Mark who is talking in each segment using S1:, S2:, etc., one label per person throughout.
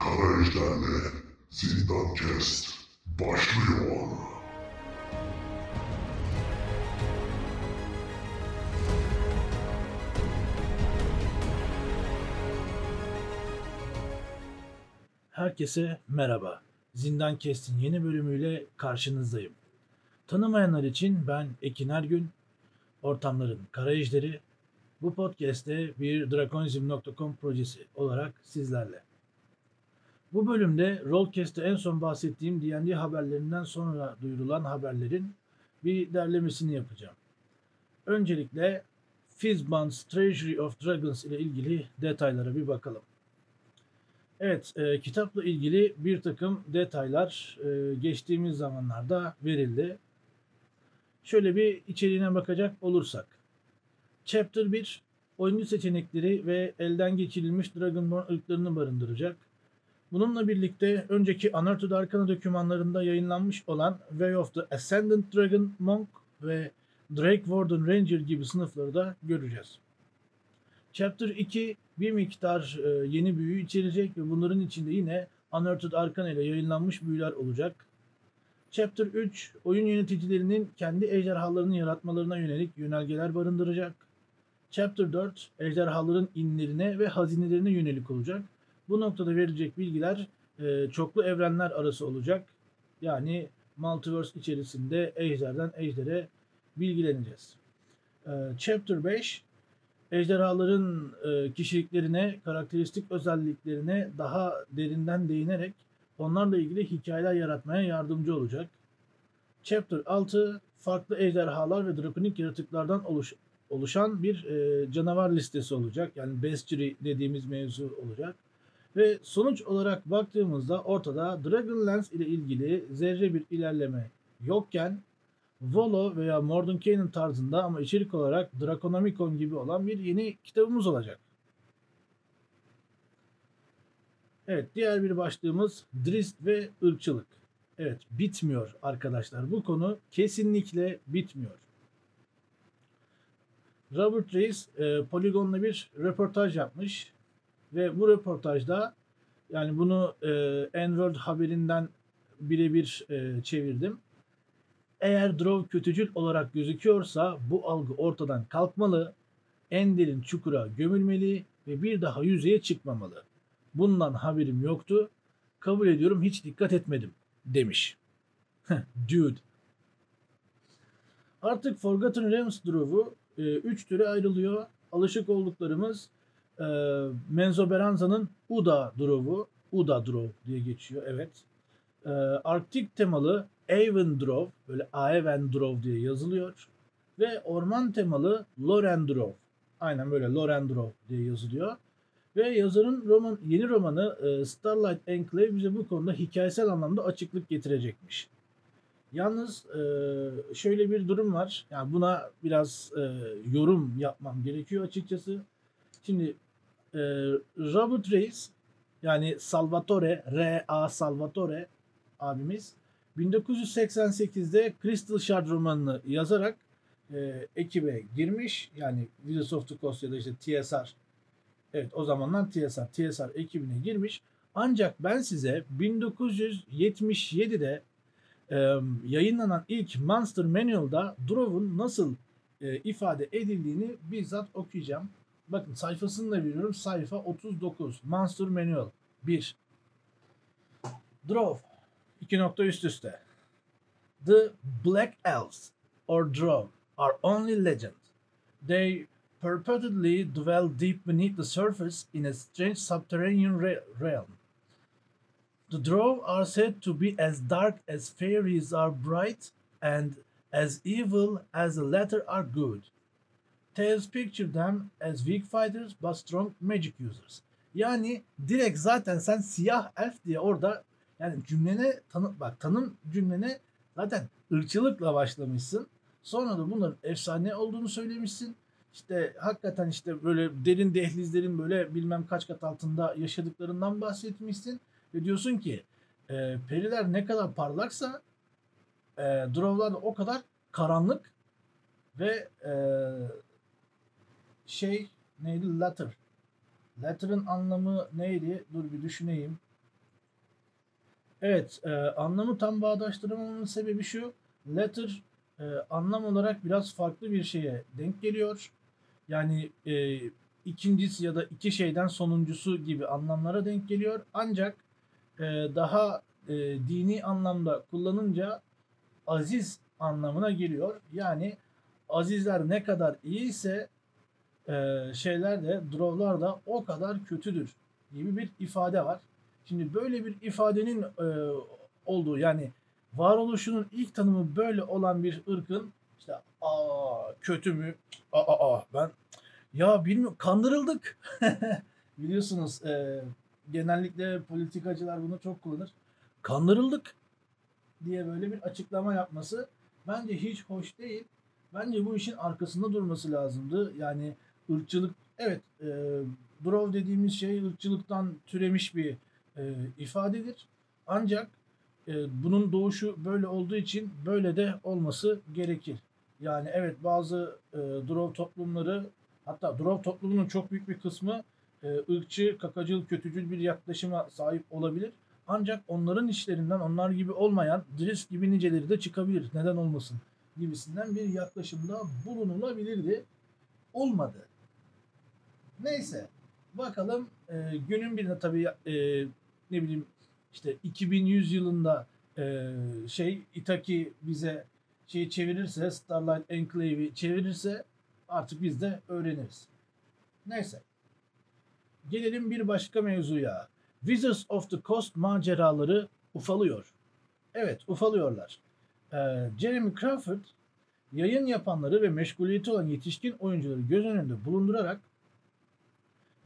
S1: Kara Ejder'le Zindan Cast başlıyor.
S2: Herkese merhaba. Zindan Kest'in yeni bölümüyle karşınızdayım. Tanımayanlar için ben Ekin Ergün, ortamların kara. Bu podcast'te bir Drakonizm.com projesi olarak sizlerle. Bu bölümde Rollcast'te en son bahsettiğim D&D haberlerinden sonra duyurulan haberlerin bir derlemesini yapacağım. Öncelikle Fizban's Treasury of Dragons ile ilgili detaylara bir bakalım. Evet, e, kitapla ilgili bir takım detaylar e, geçtiğimiz zamanlarda verildi. Şöyle bir içeriğine bakacak olursak. Chapter 1, oyuncu seçenekleri ve elden geçirilmiş Dragonborn ırklarını barındıracak. Bununla birlikte önceki Unearthed Arcana dokümanlarında yayınlanmış olan Way of the Ascendant Dragon Monk ve Drake Warden Ranger gibi sınıfları da göreceğiz. Chapter 2 bir miktar e, yeni büyü içerecek ve bunların içinde yine Unearthed Arcana ile yayınlanmış büyüler olacak. Chapter 3 oyun yöneticilerinin kendi ejderhalarını yaratmalarına yönelik yönergeler barındıracak. Chapter 4 ejderhaların inlerine ve hazinelerine yönelik olacak. Bu noktada verilecek bilgiler e, çoklu evrenler arası olacak. Yani Multiverse içerisinde ejderden ejdere bilgileneceğiz. E, Chapter 5 ejderhaların e, kişiliklerine, karakteristik özelliklerine daha derinden değinerek onlarla ilgili hikayeler yaratmaya yardımcı olacak. Chapter 6 farklı ejderhalar ve drakonik yaratıklardan oluş, oluşan bir e, canavar listesi olacak. Yani bestiary dediğimiz mevzu olacak. Ve sonuç olarak baktığımızda ortada Dragonlance ile ilgili zerre bir ilerleme yokken Volo veya Mordenkainen tarzında ama içerik olarak Draconomicon gibi olan bir yeni kitabımız olacak. Evet diğer bir başlığımız Drist ve ırkçılık. Evet bitmiyor arkadaşlar. Bu konu kesinlikle bitmiyor. Robert Reis e, Polygon'la bir röportaj yapmış ve bu röportajda yani bunu e, N-World haberinden birebir e, çevirdim. Eğer Drow kötücül olarak gözüküyorsa bu algı ortadan kalkmalı, en derin çukura gömülmeli ve bir daha yüzeye çıkmamalı. Bundan haberim yoktu. Kabul ediyorum hiç dikkat etmedim demiş. Dude. Artık Forgotten Realms Drow'u 3 e, türe ayrılıyor. Alışık olduklarımız e, Menzoberranza'nın Uda Drow'u. Uda Drow diye geçiyor evet. E, Arktik temalı Avendrov, böyle Avendrov diye yazılıyor. Ve orman temalı Lorendrov. Aynen böyle Lorendrov diye yazılıyor. Ve yazarın roman, yeni romanı e, Starlight Enclave bize bu konuda hikayesel anlamda açıklık getirecekmiş. Yalnız e, şöyle bir durum var. Yani buna biraz e, yorum yapmam gerekiyor açıkçası. Şimdi Robert Reis yani Salvatore, R.A. Salvatore abimiz 1988'de Crystal Shard romanını yazarak e, ekibe girmiş. Yani Wizards of the Coast ya da işte TSR. Evet o zamandan TSR. TSR ekibine girmiş. Ancak ben size 1977'de e, yayınlanan ilk Monster Manual'da Drov'un nasıl e, ifade edildiğini bizzat okuyacağım. Bakın sayfasını da veriyorum. Sayfa 39. Monster Manual 1. Drov İki nokta üst üste. The Black Elves or Drow are only legend. They purportedly dwell deep beneath the surface in a strange subterranean realm. The Drow are said to be as dark as fairies are bright and as evil as the latter are good. Tales picture them as weak fighters but strong magic users. Yani direkt zaten sen siyah elf diye orada Yani cümlene tanı bak tanım cümlene zaten ırkçılıkla başlamışsın. Sonra da bunların efsane olduğunu söylemişsin. İşte hakikaten işte böyle derin dehlizlerin böyle bilmem kaç kat altında yaşadıklarından bahsetmişsin. Ve diyorsun ki e, periler ne kadar parlaksa e, drovlar da o kadar karanlık ve e, şey neydi? Latter. Latter'ın anlamı neydi? Dur bir düşüneyim. Evet, e, anlamı tam bağdaştıramamın sebebi şu. Letter e, anlam olarak biraz farklı bir şeye denk geliyor. Yani e, ikincisi ya da iki şeyden sonuncusu gibi anlamlara denk geliyor. Ancak e, daha e, dini anlamda kullanınca aziz anlamına geliyor. Yani azizler ne kadar iyiyse e, şeyler de drovlar da o kadar kötüdür gibi bir ifade var. Şimdi böyle bir ifadenin e, olduğu yani varoluşunun ilk tanımı böyle olan bir ırkın işte aa kötü mü? Aa, aa ben ya bilmiyorum kandırıldık. Biliyorsunuz e, genellikle politikacılar bunu çok kullanır. Kandırıldık diye böyle bir açıklama yapması bence hiç hoş değil. Bence bu işin arkasında durması lazımdı. Yani ırkçılık evet e, Drov dediğimiz şey ırkçılıktan türemiş bir e, ifadedir. Ancak e, bunun doğuşu böyle olduğu için böyle de olması gerekir. Yani evet bazı e, Drov toplumları hatta Drov toplumunun çok büyük bir kısmı e, ırkçı, kakacıl, kötücül bir yaklaşıma sahip olabilir. Ancak onların işlerinden onlar gibi olmayan Driss gibi niceleri de çıkabilir. Neden olmasın gibisinden bir yaklaşımda bulunulabilirdi. Olmadı. Neyse. Bakalım e, günün birinde tabii e, ne bileyim işte 2100 yılında e, şey Itaki bize şeyi çevirirse Starlight Enclave'i çevirirse artık biz de öğreniriz. Neyse. Gelelim bir başka mevzuya. Wizards of the Coast maceraları ufalıyor. Evet ufalıyorlar. Ee, Jeremy Crawford yayın yapanları ve meşguliyeti olan yetişkin oyuncuları göz önünde bulundurarak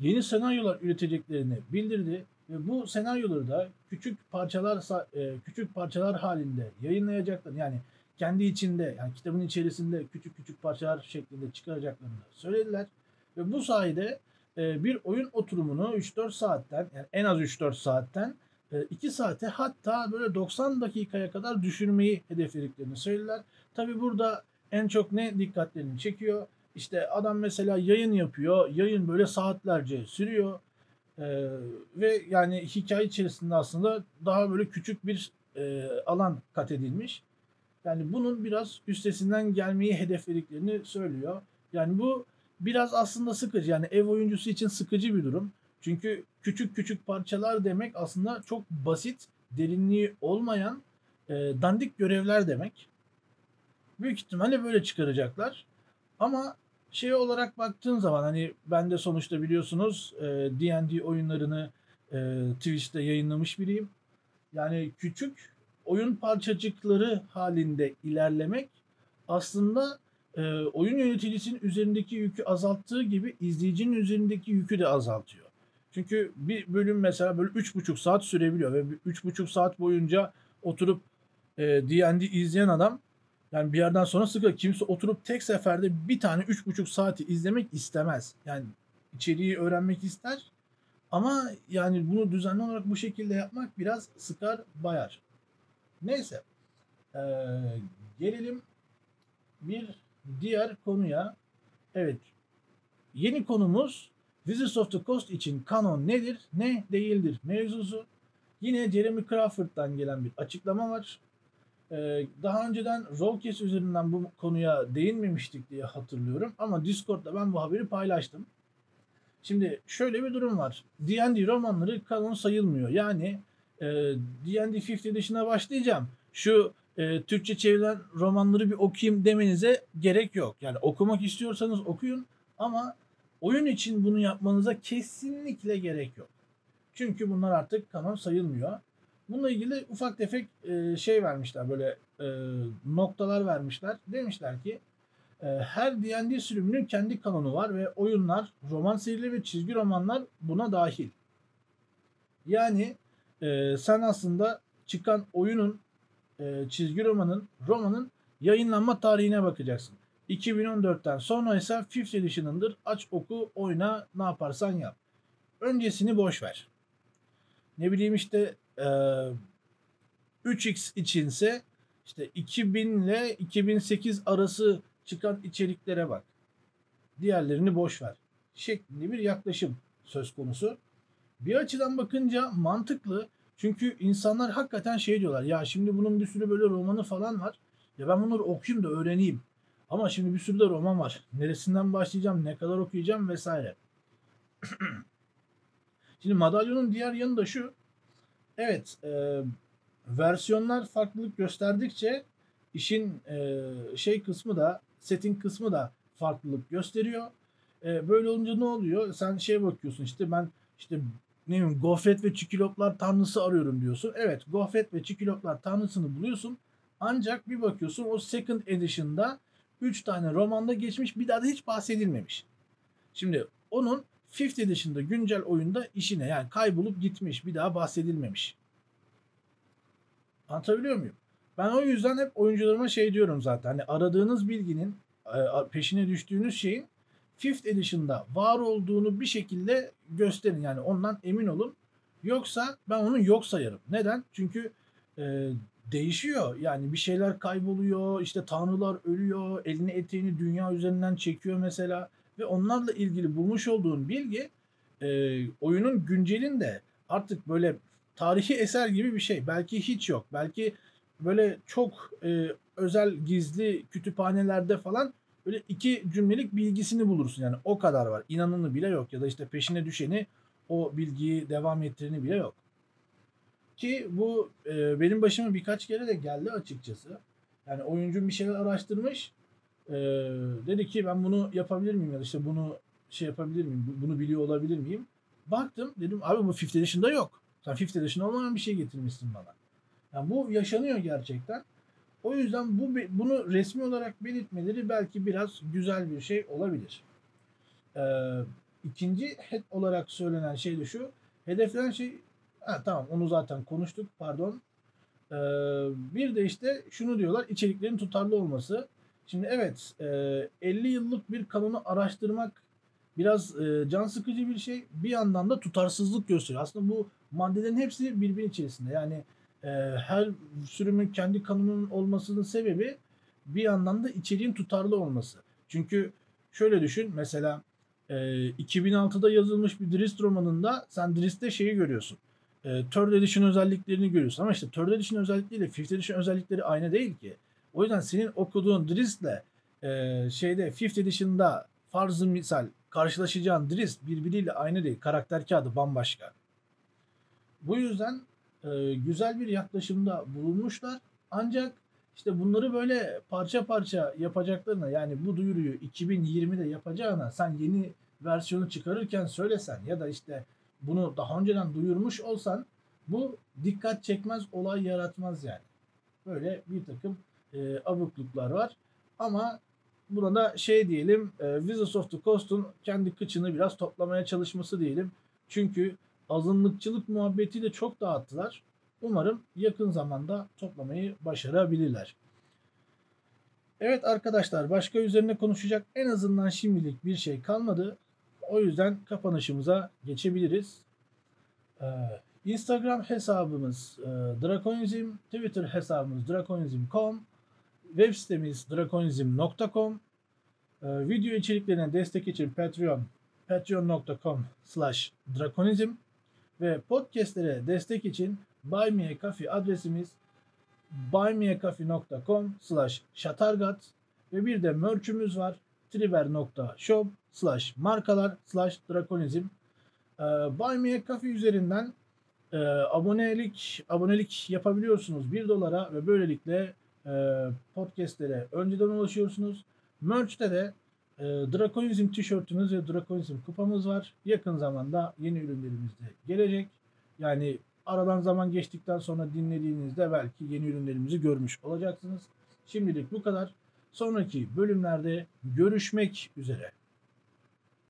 S2: yeni senaryolar üreteceklerini bildirdi ve bu senaryoları da küçük parçalar e, küçük parçalar halinde yayınlayacaklar. Yani kendi içinde yani kitabın içerisinde küçük küçük parçalar şeklinde çıkaracaklarını söylediler. Ve bu sayede e, bir oyun oturumunu 3-4 saatten yani en az 3-4 saatten 2 e, saate hatta böyle 90 dakikaya kadar düşürmeyi hedeflediklerini söylediler. Tabi burada en çok ne dikkatlerini çekiyor? İşte adam mesela yayın yapıyor. Yayın böyle saatlerce sürüyor. Ee, ve yani hikaye içerisinde aslında daha böyle küçük bir e, alan kat edilmiş. Yani bunun biraz üstesinden gelmeyi hedeflediklerini söylüyor. Yani bu biraz aslında sıkıcı. Yani ev oyuncusu için sıkıcı bir durum. Çünkü küçük küçük parçalar demek aslında çok basit, derinliği olmayan e, dandik görevler demek. Büyük ihtimalle böyle çıkaracaklar. Ama şey olarak baktığın zaman hani ben de sonuçta biliyorsunuz D&D oyunlarını e, Twitch'te yayınlamış biriyim. Yani küçük oyun parçacıkları halinde ilerlemek aslında e, oyun yöneticisinin üzerindeki yükü azalttığı gibi izleyicinin üzerindeki yükü de azaltıyor. Çünkü bir bölüm mesela böyle 3,5 saat sürebiliyor ve 3,5 saat boyunca oturup D&D e, izleyen adam yani bir yerden sonra sıkı kimse oturup tek seferde bir tane 3,5 saati izlemek istemez. Yani içeriği öğrenmek ister ama yani bunu düzenli olarak bu şekilde yapmak biraz sıkar bayar. Neyse. Ee, gelelim bir diğer konuya. Evet. Yeni konumuz Wizards of the Coast için kanon nedir, ne değildir mevzusu. Yine Jeremy Crawford'dan gelen bir açıklama var. Ee, daha önceden Rollcast üzerinden bu konuya değinmemiştik diye hatırlıyorum. Ama Discord'da ben bu haberi paylaştım. Şimdi şöyle bir durum var. D&D romanları kanon sayılmıyor. Yani D&D 5th Edition'a başlayacağım. Şu e, Türkçe çevrilen romanları bir okuyayım demenize gerek yok. Yani okumak istiyorsanız okuyun ama oyun için bunu yapmanıza kesinlikle gerek yok. Çünkü bunlar artık kanon sayılmıyor. Bununla ilgili ufak tefek e, şey vermişler böyle e, noktalar vermişler. Demişler ki e, her D&D sürümünün kendi kanonu var ve oyunlar, roman serileri ve çizgi romanlar buna dahil. Yani sen aslında çıkan oyunun çizgi romanın romanın yayınlanma tarihine bakacaksın. 2014'ten sonra ise Fifth Edition'ındır. Aç oku oyna ne yaparsan yap. Öncesini boş ver. Ne bileyim işte e, 3X içinse işte 2000 ile 2008 arası çıkan içeriklere bak. Diğerlerini boş ver. Şeklinde bir yaklaşım söz konusu. Bir açıdan bakınca mantıklı Çünkü insanlar hakikaten şey diyorlar. Ya şimdi bunun bir sürü böyle romanı falan var. Ya ben bunları okuyayım da öğreneyim. Ama şimdi bir sürü de roman var. Neresinden başlayacağım, ne kadar okuyacağım vesaire. şimdi madalyonun diğer yanı da şu. Evet, e, versiyonlar farklılık gösterdikçe işin e, şey kısmı da setting kısmı da farklılık gösteriyor. E, böyle olunca ne oluyor? Sen şeye bakıyorsun işte ben işte ne bileyim gofret ve çikoloplar tanrısı arıyorum diyorsun. Evet gofret ve çikoloplar tanrısını buluyorsun. Ancak bir bakıyorsun o second edition'da 3 tane romanda geçmiş bir daha da hiç bahsedilmemiş. Şimdi onun 5th edition'da güncel oyunda işine yani kaybolup gitmiş bir daha bahsedilmemiş. Anlatabiliyor muyum? Ben o yüzden hep oyuncularıma şey diyorum zaten. Hani aradığınız bilginin e, peşine düştüğünüz şeyin 5th Edition'da var olduğunu bir şekilde gösterin. Yani ondan emin olun. Yoksa ben onu yok sayarım. Neden? Çünkü e, değişiyor. Yani bir şeyler kayboluyor. işte tanrılar ölüyor. Elini eteğini dünya üzerinden çekiyor mesela. Ve onlarla ilgili bulmuş olduğun bilgi e, oyunun güncelinde artık böyle tarihi eser gibi bir şey. Belki hiç yok. Belki böyle çok e, özel gizli kütüphanelerde falan böyle iki cümlelik bilgisini bulursun. Yani o kadar var. İnanını bile yok ya da işte peşine düşeni o bilgiyi devam ettireni bile yok. Ki bu e, benim başıma birkaç kere de geldi açıkçası. Yani oyuncu bir şeyler araştırmış. E, dedi ki ben bunu yapabilir miyim ya işte bunu şey yapabilir miyim? Bunu biliyor olabilir miyim? Baktım dedim abi bu Fifth Edition'da yok. Sen Fifth Edition olmayan bir şey getirmişsin bana. Yani bu yaşanıyor gerçekten. O yüzden bu bunu resmi olarak belirtmeleri belki biraz güzel bir şey olabilir. Ee, ikinci olarak söylenen şey de şu. Hedeflenen şey ha, tamam onu zaten konuştuk pardon. Ee, bir de işte şunu diyorlar içeriklerin tutarlı olması. Şimdi evet e, 50 yıllık bir kanunu araştırmak biraz e, can sıkıcı bir şey. Bir yandan da tutarsızlık gösteriyor. Aslında bu maddelerin hepsi birbirinin içerisinde. Yani e, her sürümün kendi kanunun olmasının sebebi bir yandan da içeriğin tutarlı olması. Çünkü şöyle düşün mesela e, 2006'da yazılmış bir Drist romanında sen Drist'te şeyi görüyorsun. E, Third Edition özelliklerini görüyorsun ama işte Third Edition özellikleriyle Fifth Edition özellikleri aynı değil ki. O yüzden senin okuduğun Drist'le e, şeyde Fifth Edition'da farzı misal karşılaşacağın Drist birbiriyle aynı değil. Karakter kağıdı bambaşka. Bu yüzden e, güzel bir yaklaşımda bulunmuşlar. Ancak işte bunları böyle parça parça yapacaklarına yani bu duyuruyu 2020'de yapacağına sen yeni versiyonu çıkarırken söylesen ya da işte bunu daha önceden duyurmuş olsan bu dikkat çekmez olay yaratmaz yani. Böyle bir takım e, abukluklar var. Ama buna da şey diyelim e, Wizards of the Coast'un kendi kıçını biraz toplamaya çalışması diyelim. Çünkü azınlıkçılık muhabbeti de çok dağıttılar. Umarım yakın zamanda toplamayı başarabilirler. Evet arkadaşlar başka üzerine konuşacak en azından şimdilik bir şey kalmadı. O yüzden kapanışımıza geçebiliriz. Ee, Instagram hesabımız e, Drakonizm, Twitter hesabımız drakonizm.com, web sitemiz drakonizm.com, e, video içeriklerine destek için Patreon, patreon.com slash drakonizm ve podcastlere destek için Buy adresimiz buymeacoffee.com slash shatargat ve bir de merch'ümüz var triver.shop slash markalar slash drakonizm. Ee, Buy Me a Coffee üzerinden e, abonelik abonelik yapabiliyorsunuz 1 dolara ve böylelikle e, podcastlere önceden ulaşıyorsunuz. Merch'te de e, Drakonizm tişörtümüz ve Drakonizm kupamız var. Yakın zamanda yeni ürünlerimiz de gelecek. Yani aradan zaman geçtikten sonra dinlediğinizde belki yeni ürünlerimizi görmüş olacaksınız. Şimdilik bu kadar. Sonraki bölümlerde görüşmek üzere.